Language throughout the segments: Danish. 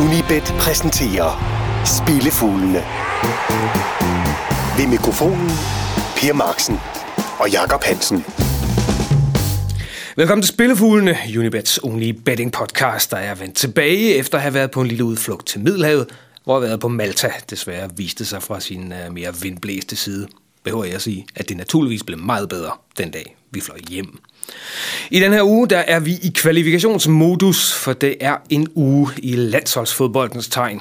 Unibet præsenterer Spillefuglene. Ved mikrofonen Per Marksen og Jakob Hansen. Velkommen til Spillefuglene, Unibets only betting podcast, der er vendt tilbage efter at have været på en lille udflugt til Middelhavet, hvor jeg været på Malta desværre viste sig fra sin øh, mere vindblæste side. Behøver jeg at sige, at det naturligvis blev meget bedre den dag, vi fløj hjem. I den her uge, der er vi i kvalifikationsmodus, for det er en uge i landsholdsfodboldens tegn.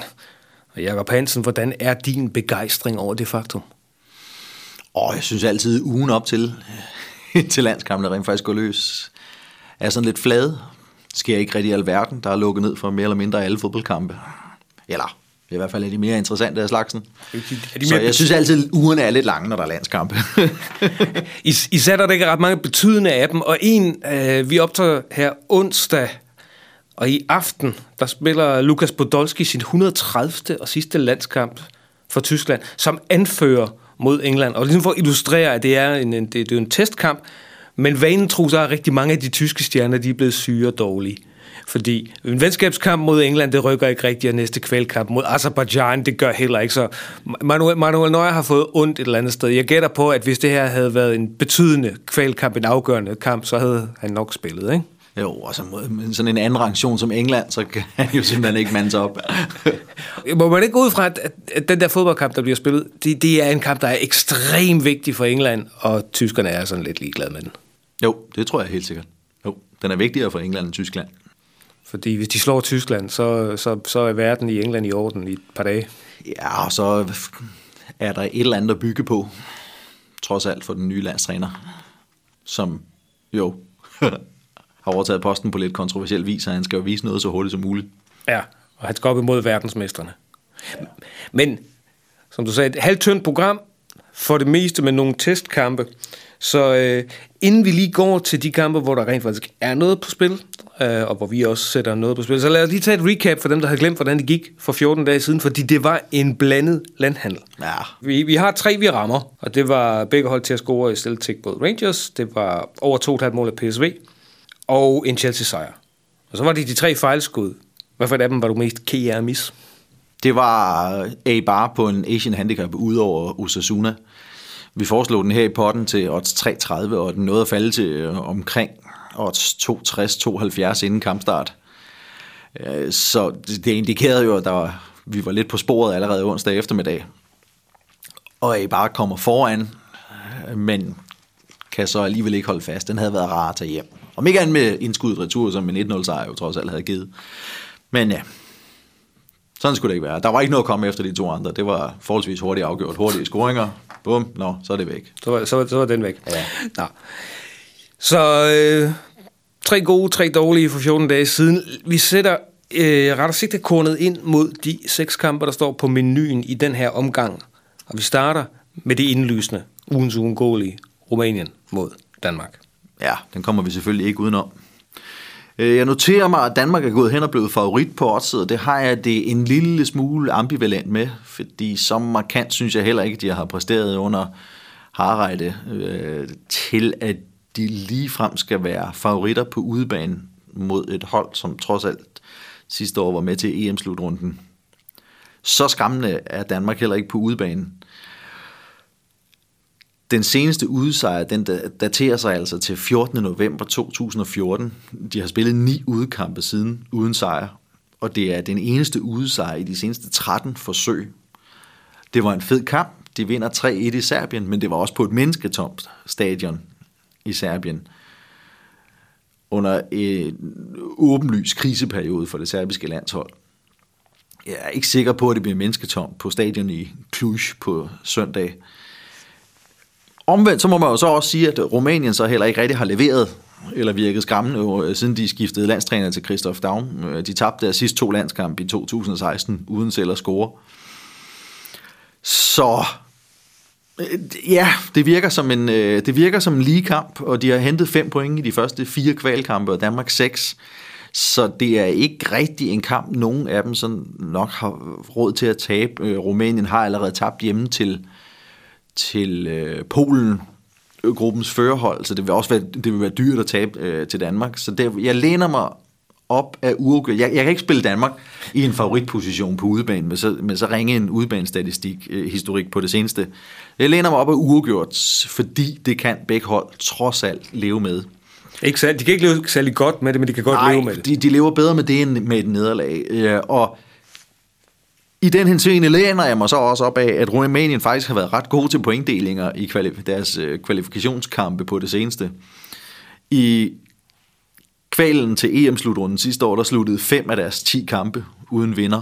Og Jakob Hansen, hvordan er din begejstring over det faktum? Og jeg synes altid, ugen op til, til landskampene rent faktisk går løs, er sådan lidt flad. Sker ikke rigtig i alverden. Der er lukket ned for mere eller mindre alle fodboldkampe. Eller i hvert fald de mere interessante af slagsen. Er de Så mere jeg synes altid, at ugerne er lidt lange, når der er landskampe. I, især der er ikke ret mange betydende af dem, og en, øh, vi optager her onsdag, og i aften, der spiller Lukas Podolski sin 130. og sidste landskamp for Tyskland, som anfører mod England. Og ligesom for at illustrere, at det er en, en, det, det er en testkamp, men vanen tror så er rigtig mange af de tyske stjerner, de er blevet syge og dårlige. Fordi en venskabskamp mod England, det rykker ikke rigtigt, og næste kvalkamp mod Azerbaijan, det gør heller ikke. Så Manuel, Manuel Neuer har fået ondt et eller andet sted. Jeg gætter på, at hvis det her havde været en betydende kvalkamp, en afgørende kamp, så havde han nok spillet, ikke? jo, og så mod sådan en anden ranktion som England, så kan han jo simpelthen ikke mande sig op. Må man ikke gå ud fra, at den der fodboldkamp, der bliver spillet, det, det er en kamp, der er ekstremt vigtig for England, og tyskerne er sådan lidt ligeglade med den. jo, det tror jeg helt sikkert. Jo, den er vigtigere for England end Tyskland. Fordi hvis de slår Tyskland, så, så, så er verden i England i orden i et par dage. Ja, og så er der et eller andet at bygge på, trods alt for den nye landstræner, som jo har overtaget posten på lidt kontroversiel vis, og han skal jo vise noget så hurtigt som muligt. Ja, og han skal op imod verdensmesterne. Men, som du sagde, et halvtyndt program, for det meste med nogle testkampe. Så øh, inden vi lige går til de kampe, hvor der rent faktisk er noget på spil, øh, og hvor vi også sætter noget på spil, så lad os lige tage et recap for dem, der har glemt, hvordan det gik for 14 dage siden, fordi det var en blandet landhandel. Ja, Vi, vi har tre, vi rammer, og det var begge hold til at score i Celtic mod Rangers. Det var over 2,5 mål af PSV, og en Chelsea-sejr. Og så var det de tre fejlskud. Hvad for et af dem var du mest at misse? det var A bare på en Asian Handicap ud over Osasuna. Vi foreslog den her i potten til odds 3.30, og den nåede at falde til øh, omkring odds 2.60-2.70 inden kampstart. Øh, Så det indikerede jo, at der var, vi var lidt på sporet allerede onsdag eftermiddag. Og A bare kommer foran, men kan så alligevel ikke holde fast. Den havde været rar at tage hjem. Om ikke andet med indskudt retur, som en 1-0 sejr jo trods alt havde givet. Men ja, sådan skulle det ikke være. Der var ikke noget at komme efter de to andre. Det var forholdsvis hurtigt afgjort. Hurtige scoringer. Bum, nå, så er det væk. Så var, så, var- så var den væk. Ja. Nå. Så øh, tre gode, tre dårlige for 14 dage siden. Vi sætter øh, ret og sigte ind mod de seks kampe, der står på menuen i den her omgang. Og vi starter med det indlysende, ugens uundgåelige, Rumænien mod Danmark. Ja, den kommer vi selvfølgelig ikke udenom. Øh, jeg noterer mig, at Danmark er gået hen og blevet favorit på oddset, og det har jeg det en lille smule ambivalent med, fordi så markant synes jeg heller ikke, at de har præsteret under Harreide øh, til, at de ligefrem skal være favoritter på udebane mod et hold, som trods alt sidste år var med til EM-slutrunden. Så skræmmende er Danmark heller ikke på udebanen. Den seneste udsejr, den daterer sig altså til 14. november 2014. De har spillet ni udekampe siden uden sejr, og det er den eneste udsejr i de seneste 13 forsøg. Det var en fed kamp. De vinder 3-1 i Serbien, men det var også på et mennesketomt stadion i Serbien under en åbenlys kriseperiode for det serbiske landshold. Jeg er ikke sikker på, at det bliver mennesketomt på stadion i Cluj på søndag. Omvendt så må man jo så også sige, at Rumænien så heller ikke rigtig har leveret eller virket skræmmende, øh, siden de skiftede landstræner til Christoph Daum. Øh, de tabte deres sidste to landskampe i 2016, uden selv at score. Så Øh, ja, det virker som en, øh, det virker som en lige kamp, og de har hentet fem point i de første fire kvalkampe, og Danmark seks. Så det er ikke rigtig en kamp, nogen af dem sådan nok har råd til at tabe. Øh, Rumænien har allerede tabt hjemme til, til øh, Polen, øh, gruppens førerhold, så det vil også være, det vil være dyrt at tabe øh, til Danmark. Så det, jeg læner mig op af uafgjort. Jeg, jeg kan ikke spille Danmark i en favoritposition på udebane, med så, med så ringe en udebanestatistik øh, historik på det seneste. Jeg læner mig op af uafgjort, fordi det kan begge hold trods alt leve med. Ikke særlig, de kan ikke leve særlig godt med det, men de kan godt Nej, leve med det. De, de lever bedre med det end med et nederlag. Øh, og i den henseende læner jeg mig så også op af, at Rumænien faktisk har været ret gode til pointdelinger i kvalif- deres øh, kvalifikationskampe på det seneste. I kvalen til EM-slutrunden sidste år, der sluttede fem af deres 10 kampe uden vinder.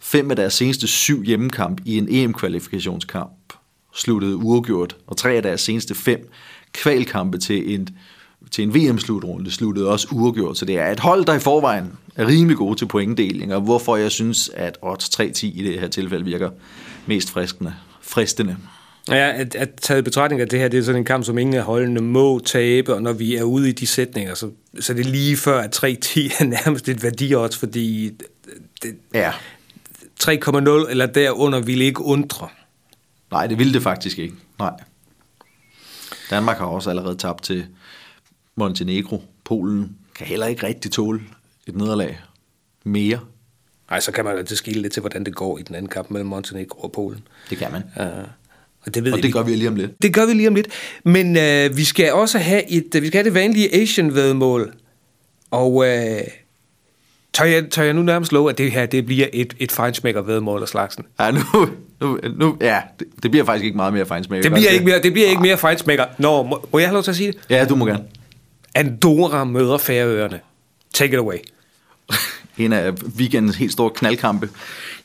Fem af deres seneste syv hjemmekamp i en EM-kvalifikationskamp sluttede uafgjort, og tre af deres seneste fem kvalkampe til en, til en VM-slutrunde sluttede også uafgjort. Så det er et hold, der i forvejen er rimelig gode til pointdeling, og hvorfor jeg synes, at odds 3-10 i det her tilfælde virker mest fristende. fristende. Ja, at, at taget i betragtning af det her, det er sådan en kamp, som ingen af holdene må tabe, og når vi er ude i de sætninger, så, så det er lige før, at 3-10 er nærmest et værdiodds, fordi det, Ja, 3,0 eller derunder ville ikke undre. nej, det ville det faktisk ikke. Nej. Danmark har også allerede tabt til Montenegro. Polen kan heller ikke rigtig tåle et nederlag mere. Nej, så kan man altid skille lidt til, hvordan det går i den anden kamp mellem Montenegro og Polen. Det kan man. Uh, og det ved Og det gør vi lige om lidt. Det gør vi lige om lidt. Men øh, vi skal også have et, øh, vi skal have det vanlige Asian-vedmål. Og øh, tør, jeg, tør jeg nu nærmest love, at det her det bliver et, et fejnsmækker-vedmål af slagsen? Ja, nu, nu, nu ja, det, det bliver faktisk ikke meget mere fejnsmæk. Det bliver ikke mere, det bliver ikke mere fejnsmækker. Nå, må, må jeg have lov til at sige det? Ja, du må gerne. Andorra møder Færøerne. Take it away. En af weekendens helt store knaldkampe.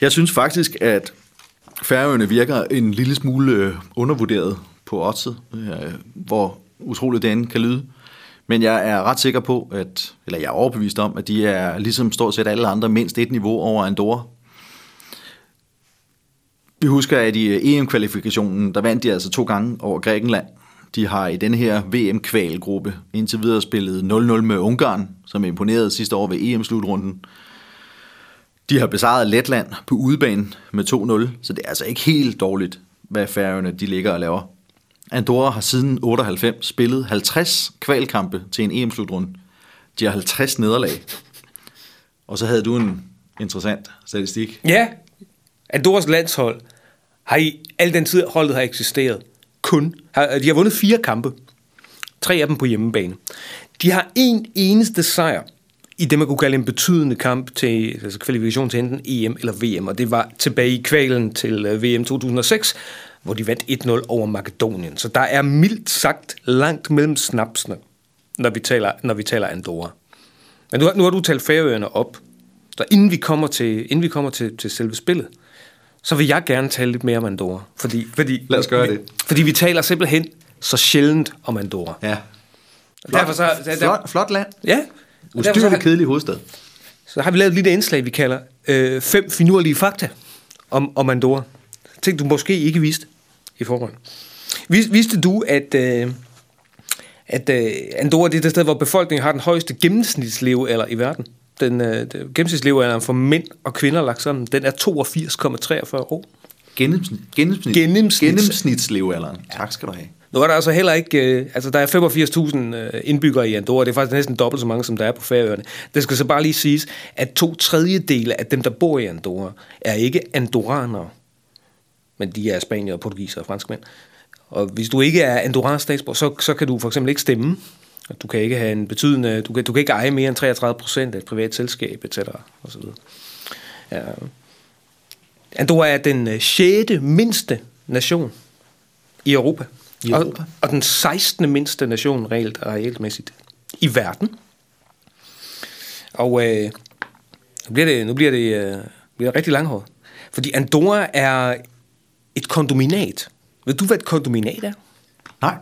Jeg synes faktisk, at Færøerne virker en lille smule øh, undervurderet på oddset, øh, hvor utroligt det kan lyde. Men jeg er ret sikker på, at, eller jeg er overbevist om, at de er ligesom stort set alle andre mindst et niveau over Andorra. Vi husker, at i øh, EM-kvalifikationen, der vandt de altså to gange over Grækenland. De har i den her VM-kvalgruppe indtil videre spillet 0-0 med Ungarn, som imponerede sidste år ved EM-slutrunden. De har besejret Letland på udebane med 2-0, så det er altså ikke helt dårligt, hvad færøerne de ligger og laver. Andorra har siden 98 spillet 50 kvalkampe til en EM-slutrunde. De har 50 nederlag. Og så havde du en interessant statistik. Ja, Andorras landshold har i al den tid, holdet har eksisteret, kun, har, de har vundet fire kampe. Tre af dem på hjemmebane. De har en eneste sejr i det, man kunne kalde en betydende kamp til altså kvalifikation til enten EM eller VM, og det var tilbage i kvalen til øh, VM 2006, hvor de vandt 1-0 over Makedonien. Så der er mildt sagt langt mellem snapsene, når vi taler, når vi taler Andorra. Men nu, har- nu har du talt Færøerne op, så inden vi kommer til, inden vi kommer til, til selve spillet, så vil jeg gerne tale lidt mere om Andorra. Fordi, fordi, Lad os gøre det. Fordi vi taler simpelthen så sjældent om Andorra. Ja. Flot, derfor så, der, Flot, flot land. Ja. Ustyrligt har, kedelig hovedstad. så har vi lavet et lille indslag, vi kalder øh, fem finurlige fakta om, om Andorra. Ting, du måske ikke vidste i. Vis, vidste du, at, øh, at øh, Andorra det er det sted, hvor befolkningen har den højeste gennemsnitslevealder i verden? Den, øh, gennemsnitslevealderen for mænd og kvinder lagt sammen, den er 82,43 år. Gennemsnit, gennemsnit, Gennemsnits- Gennemsnitslevealderen. Tak skal du have. Nu er der altså heller ikke... Øh, altså, der er 85.000 øh, indbyggere i Andorra. Det er faktisk næsten dobbelt så mange, som der er på Færøerne. Det skal så bare lige siges, at to tredjedele af dem, der bor i Andorra, er ikke andorranere. Men de er spanier, portugiser og franskmænd. Og hvis du ikke er andoransk statsborger, så, så kan du for eksempel ikke stemme. Du kan ikke have en betydende... Du kan, du kan ikke eje mere end 33 procent af et privat selskab, etc. Og så videre. Ja. Andorra er den øh, sjette mindste nation i Europa. Og, og den 16. mindste nation reelt arealmæssigt i verden. Og øh, nu bliver det, nu bliver det, øh, bliver det rigtig langhåret. Fordi Andorra er et kondominat. Ved du, hvad et kondominat er? Nej.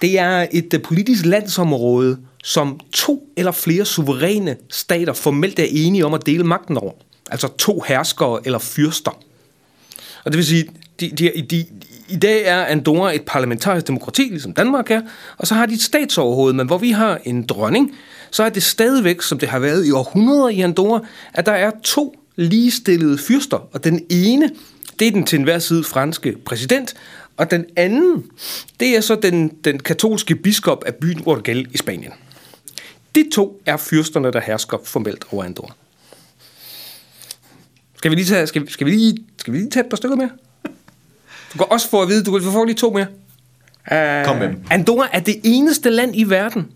Det er et øh, politisk landsområde, som to eller flere suveræne stater formelt er enige om at dele magten over. Altså to herskere eller fyrster. Og det vil sige, de, de, de, i dag er Andorra et parlamentarisk demokrati, ligesom Danmark er, og så har de et statsoverhoved, men hvor vi har en dronning, så er det stadigvæk, som det har været i århundreder i Andorra, at der er to ligestillede fyrster, og den ene, det er den til enhver side franske præsident, og den anden, det er så den, den katolske biskop af byen Urgel i Spanien. De to er fyrsterne, der hersker formelt over Andorra. Skal vi lige tage, skal, vi- skal vi lige, skal vi lige tage et par stykker mere? Du kan også få at vide, du kan få lige to mere. Uh, Kom med dem. Andorra er det eneste land i verden,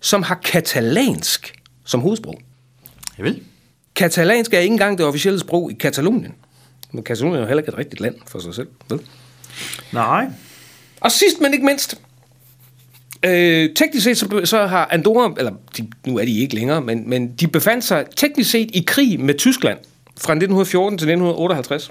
som har katalansk som hovedsprog. Jeg vil. Katalansk er ikke engang det officielle sprog i Katalonien. Men Katalonien er jo heller ikke et rigtigt land for sig selv. Vel? Nej. Og sidst, men ikke mindst, øh, teknisk set, så, så har Andorra, eller de, nu er de ikke længere, men, men de befandt sig teknisk set i krig med Tyskland fra 1914 til 1958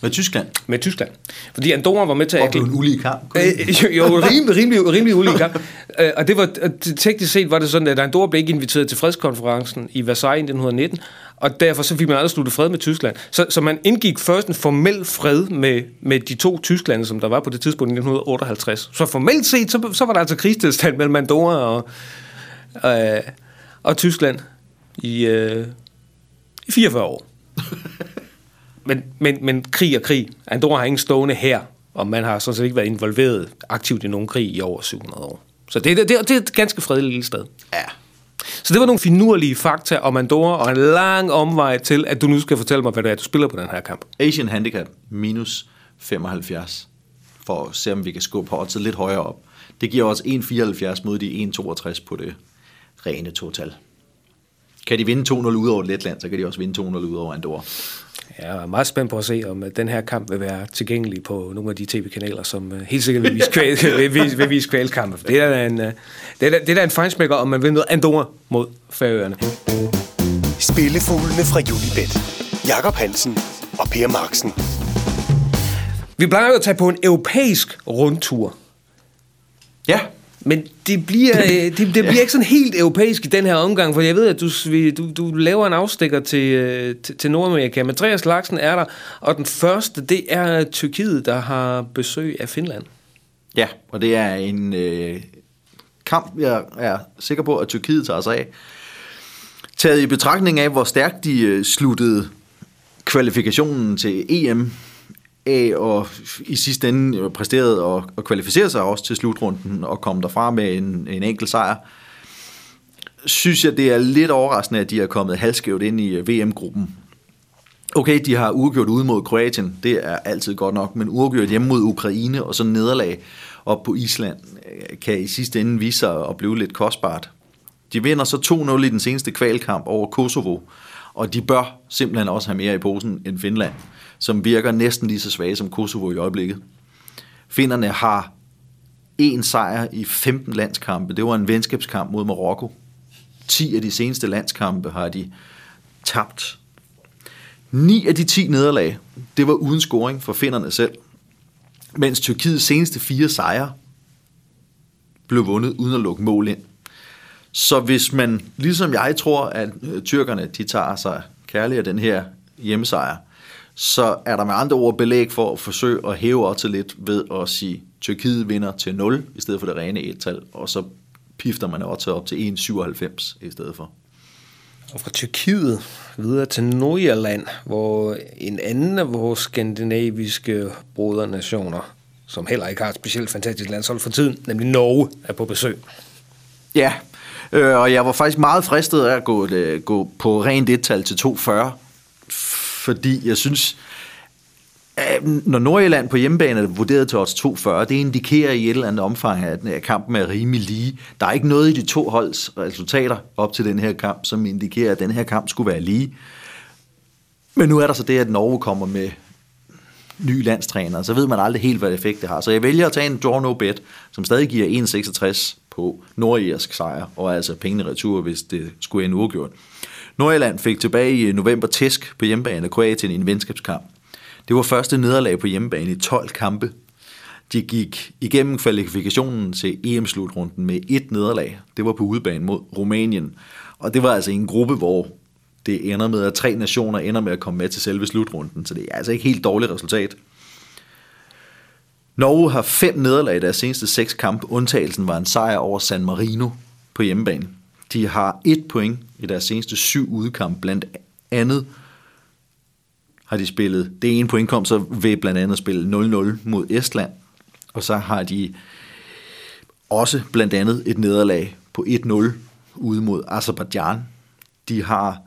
Med Tyskland. med Tyskland. Fordi Andorra var med til at... Og blev en ulige kamp. Øh, jo, jo, rimelig, rimelig, rimelig ulige kamp. Øh, og det var, teknisk set var det sådan, at Andorra blev ikke inviteret til fredskonferencen i Versailles i 1919, og derfor så fik man aldrig sluttet fred med Tyskland. Så, så man indgik først en formel fred med, med de to Tysklande, som der var på det tidspunkt i 1958. Så formelt set, så, så var der altså krigstilstand mellem Andorra og, øh, og Tyskland i, øh, i 44 år. Men, men, men krig og krig. Andorra har ingen stående her, og man har sådan set ikke været involveret aktivt i nogen krig i over 700 år. Så det, det, det, det er et ganske fredeligt lille sted. Ja. Så det var nogle finurlige fakta om Andorra, og en lang omvej til, at du nu skal fortælle mig, hvad det er, du spiller på den her kamp. Asian Handicap minus 75, for at se, om vi kan skubbe oddset lidt højere op. Det giver os 1,74 mod de 1,62 på det rene total. Kan de vinde 2-0 ud over Letland, så kan de også vinde 2-0 ud over Andorra. Jeg er meget spændt på at se, om øh, den her kamp vil være tilgængelig på nogle af de tv-kanaler, som øh, helt sikkert vil vise, kvæl, vil, vise, vil vise kvælkampe. For Det er da en, øh, det er da, det er da en fejnsmækker, om man vil noget Andorra mod Færøerne. Spillefuglene fra Julibet. Jakob Hansen og Per Marksen. Vi plejer jo at tage på en europæisk rundtur, men det bliver, øh, det, det bliver ikke sådan helt europæisk i den her omgang, for jeg ved, at du, du, du laver en afstikker til, øh, til, til Nordamerika. Af slagsen er der, og den første, det er Tyrkiet, der har besøg af Finland. Ja, og det er en øh, kamp, jeg er sikker på, at Tyrkiet tager sig af. Taget i betragtning af, hvor stærkt de øh, sluttede kvalifikationen til EM af, og i sidste ende præsterede og, og kvalificerede sig også til slutrunden og komme derfra med en, en enkelt sejr, synes jeg, det er lidt overraskende, at de er kommet halvskævt ind i øh, VM-gruppen. Okay, de har uafgjort ude mod Kroatien, det er altid godt nok, men uafgjort hjemme mod Ukraine og så nederlag op på Island øh, kan i sidste ende vise sig at blive lidt kostbart. De vinder så 2-0 i den seneste kvalkamp over Kosovo, og de bør simpelthen også have mere i posen end Finland, som virker næsten lige så svage som Kosovo i øjeblikket. Finderne har en sejr i 15 landskampe. Det var en venskabskamp mod Marokko. 10 af de seneste landskampe har de tabt. 9 af de 10 nederlag, det var uden scoring for finderne selv. Mens Tyrkiets seneste fire sejre blev vundet uden at lukke mål ind. Så hvis man, ligesom jeg tror, at øh, tyrkerne de tager sig kærligt af den her hjemmesejr, så er der med andre ord belæg for at forsøge at hæve også lidt ved at sige, Tyrkiet vinder til 0 i stedet for det rene et-tal, og så pifter man også op til 1,97 i stedet for. Og fra Tyrkiet videre til Nordjylland, hvor en anden af vores skandinaviske brodernationer, som heller ikke har et specielt fantastisk landshold for tiden, nemlig Norge, er på besøg. Ja, øh, og jeg var faktisk meget fristet af at gå, øh, gå på rent et-tal til 2,40, fordi jeg synes, når Nordjylland på hjemmebane er vurderet til odds 2,40, det indikerer i et eller andet omfang, at kampen er rimelig lige. Der er ikke noget i de to holds resultater op til den her kamp, som indikerer, at den her kamp skulle være lige. Men nu er der så det, at Norge kommer med ny landstræner, så ved man aldrig helt, hvad effekt det har. Så jeg vælger at tage en draw no bet, som stadig giver 1,66 på nordirsk sejr, og altså pengene retur, hvis det skulle ende uafgjort. Nordjylland fik tilbage i øh, november tæsk på hjemmebane af Kroatien i en venskabskamp. Det var første nederlag på hjemmebane i 12 kampe. De gik igennem kvalifikationen til EM-slutrunden med et nederlag. Det var på udebane mod Rumænien. Og det var altså en gruppe, hvor det ender med, at tre nationer ender med at komme med til selve slutrunden. Så det er altså ikke helt dårligt resultat. Norge har fem nederlag i deres seneste seks kampe. Undtagelsen var en sejr over San Marino på hjemmebane. De har et point i deres seneste syv udkamp, Blandt andet har de spillet, det ene point kom så ved blandt andet at spille 0-0 mod Estland. Og så har de også blandt andet et nederlag på 1-0 ude mod Azerbaijan. De har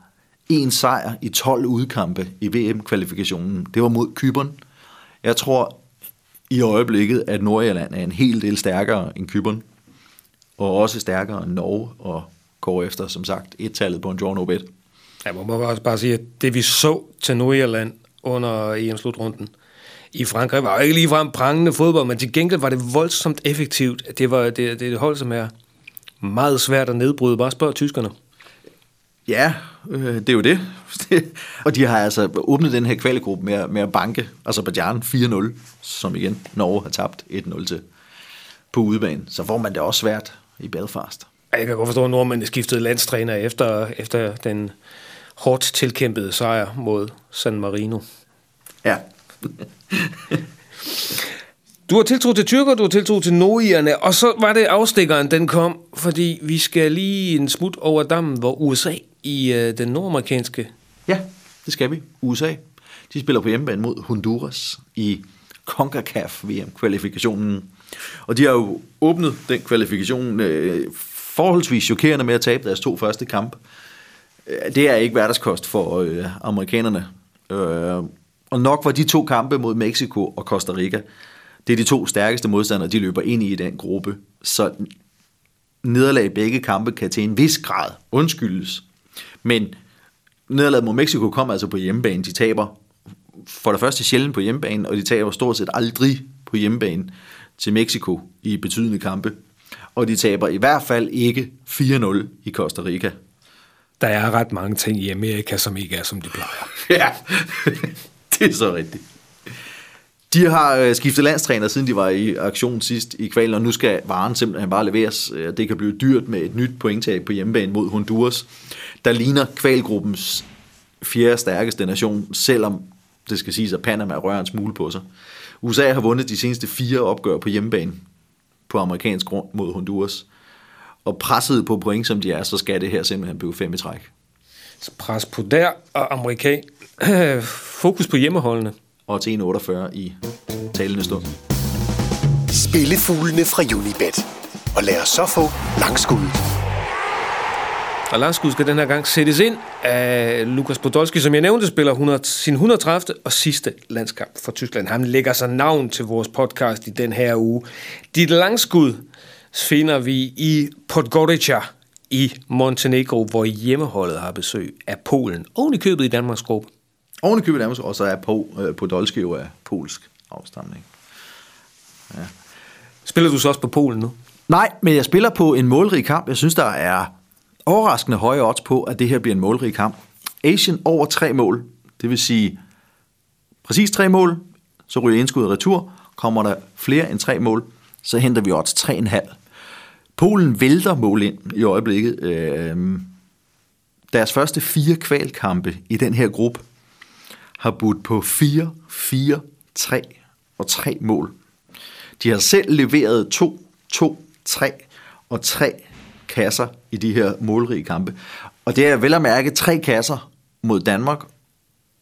en sejr i 12 udkampe i VM-kvalifikationen. Det var mod Kyberen. Jeg tror i øjeblikket, at Nordjylland er en hel del stærkere end Kyberen. Og også stærkere end Norge, og går efter, som sagt, et-tallet på en draw no bet. Jeg må også bare sige, at det vi så til Nordjylland under EM-slutrunden i Frankrig, var jo ikke ligefrem prangende fodbold, men til gengæld var det voldsomt effektivt. Det var det, det, det hold, som er meget svært at nedbryde. Bare spørg tyskerne. Ja, øh, det er jo det. og de har altså åbnet den her kvalegruppe med, med at banke Azerbaijan 4-0, som igen Norge har tabt 1-0 til på udebane. Så får man det også svært i Belfast. Jeg kan godt forstå, at nordmændene skiftede landstræner efter, efter den hårdt tilkæmpede sejr mod San Marino. Ja. Du har tiltro til tyrker, du har tiltro til nordigerne, og så var det afstikkeren, den kom, fordi vi skal lige en smut over dammen, hvor USA i øh, den nordamerikanske... Ja, det skal vi. USA. De spiller på hjemmebane mod Honduras i CONCACAF VM-kvalifikationen. Og de har jo åbnet den kvalifikation øh, forholdsvis chokerende med at tabe deres to første kamp. Øh, det er ikke hverdagskost for øh, amerikanerne. Øh, og nok var de to kampe mod Mexico og Costa Rica, det er de to stærkeste modstandere, de løber ind i i den gruppe. Så nederlag i begge kampe kan til en vis grad undskyldes. Men nederlaget mod Mexico kommer altså på hjemmebane. De taber for det første sjældent på hjemmebane, og de taber stort set aldrig på hjemmebane til Mexico i betydende kampe. Og de taber i hvert fald ikke 4-0 i Costa Rica. Der er ret mange ting i Amerika, som ikke er, som de plejer. Ja, det er så rigtigt. De har øh, skiftet landstræner, siden de var i aktion sidst i kvalen, og nu skal varen simpelthen bare leveres. Øh, det kan blive dyrt med et nyt pointtab på hjemmebane mod Honduras, der ligner kvalgruppens fjerde stærkeste nation, selvom det skal siges, at Panama rører en smule på sig. USA har vundet de seneste fire opgør på hjemmebane på amerikansk grund mod Honduras. Og presset på point, som de er, så skal det her simpelthen blive fem i træk. Så pres på der, og amerikan. Fokus på hjemmeholdene og til 1,48 i talende stund. Spillefuglene fra Unibet. Og lad os så få langskud. Og langskud skal den her gang sættes ind af Lukas Podolski, som jeg nævnte, spiller 100, sin 130. og sidste landskamp for Tyskland. Han lægger sig navn til vores podcast i den her uge. Dit langskud finder vi i Podgorica i Montenegro, hvor hjemmeholdet har besøg af Polen. Oven i købet i Danmarks gruppe. Oven i købet nærmest, og så er på, øh, Podolski jo af polsk afstamning. Ja. Spiller du så også på Polen nu? Nej, men jeg spiller på en målrig kamp. Jeg synes, der er overraskende høje odds på, at det her bliver en målrig kamp. Asian over tre mål, det vil sige præcis tre mål, så ryger indskud retur. Kommer der flere end tre mål, så henter vi odds 3,5. Polen vælter mål ind i øjeblikket. Øh, deres første fire kvalkampe i den her gruppe har budt på 4, 4, 3 og 3 mål. De har selv leveret 2, 2, 3 og 3 kasser i de her målrige kampe. Og det er vel at mærke tre kasser mod Danmark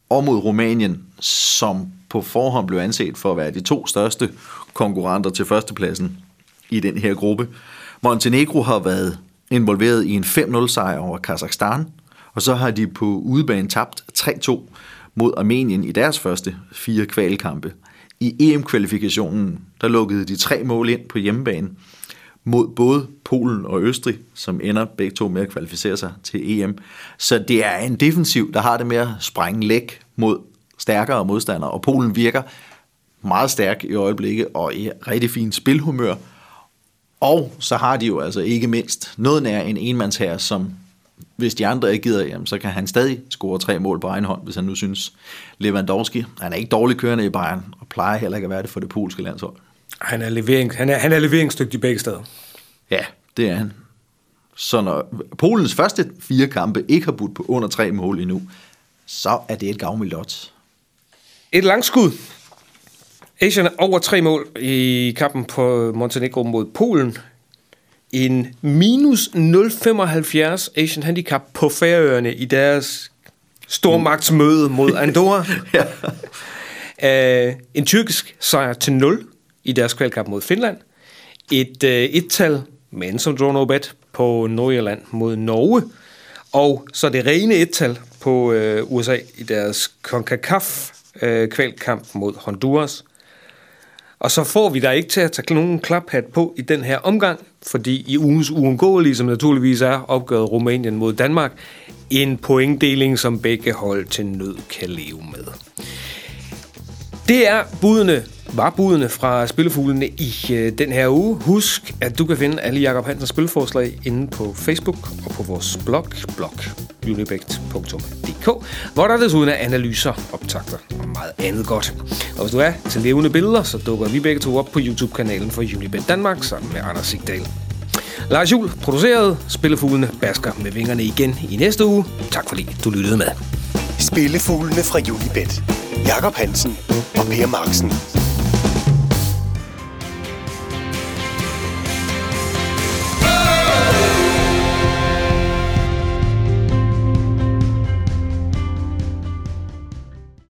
og mod Rumænien, som på forhånd blev anset for at være de to største konkurrenter til førstepladsen i den her gruppe. Montenegro har været involveret i en 5-0 sejr over Kazakhstan, og så har de på udebane tabt 3-2 mod Armenien i deres første fire kvalkampe. I EM-kvalifikationen, der lukkede de tre mål ind på hjemmebane mod både Polen og Østrig, som ender begge to med at kvalificere sig til EM. Så det er en defensiv, der har det med at sprænge læk mod stærkere modstandere, og Polen virker meget stærk i øjeblikket og i rigtig fint spilhumør. Og så har de jo altså ikke mindst noget nær en enmandsherre, som hvis de andre ikke gider, jamen, så kan han stadig score tre mål på egen hånd, hvis han nu synes. Lewandowski, han er ikke dårlig kørende i Bayern, og plejer heller ikke at være det for det polske landshold. Han er, levering, han er, han er leveringsdygtig begge steder. Ja, det er han. Så når Polens første fire kampe ikke har budt på under tre mål endnu, så er det et gavmildt odds. Et langskud. Asian over tre mål i kampen på Montenegro mod Polen en minus 0,75 Asian Handicap på Færøerne i deres stormagtsmøde mod Andorra. ja. uh, en tyrkisk sejr til 0 i deres kvalkamp mod Finland. Et øh, et-tal, men som draw no bet, på Nordjylland mod Norge. Og så det rene et-tal på øh, USA i deres CONCACAF øh, kvalkamp mod Honduras. Og så får vi der ikke til at tage nogen klaphat på i den her omgang, fordi i ugens uundgåelige, som naturligvis er opgøret Rumænien mod Danmark, en pointdeling, som begge hold til nød kan leve med. Det er budene, var budene fra Spillefuglene i øh, den her uge. Husk, at du kan finde alle Jakob Hansens spilforslag inde på Facebook og på vores blog, blog.unibægt.dk, hvor der desuden er analyser, optagter og meget andet godt. Og hvis du er til levende billeder, så dukker vi begge to op på YouTube-kanalen for Unibet Danmark sammen med Anders Sigdal. Lars Jul producerede Spillefuglene basker med vingerne igen i næste uge. Tak fordi du lyttede med. Spillefuglene fra Unibet. Jakob Hansen og Per Marksen.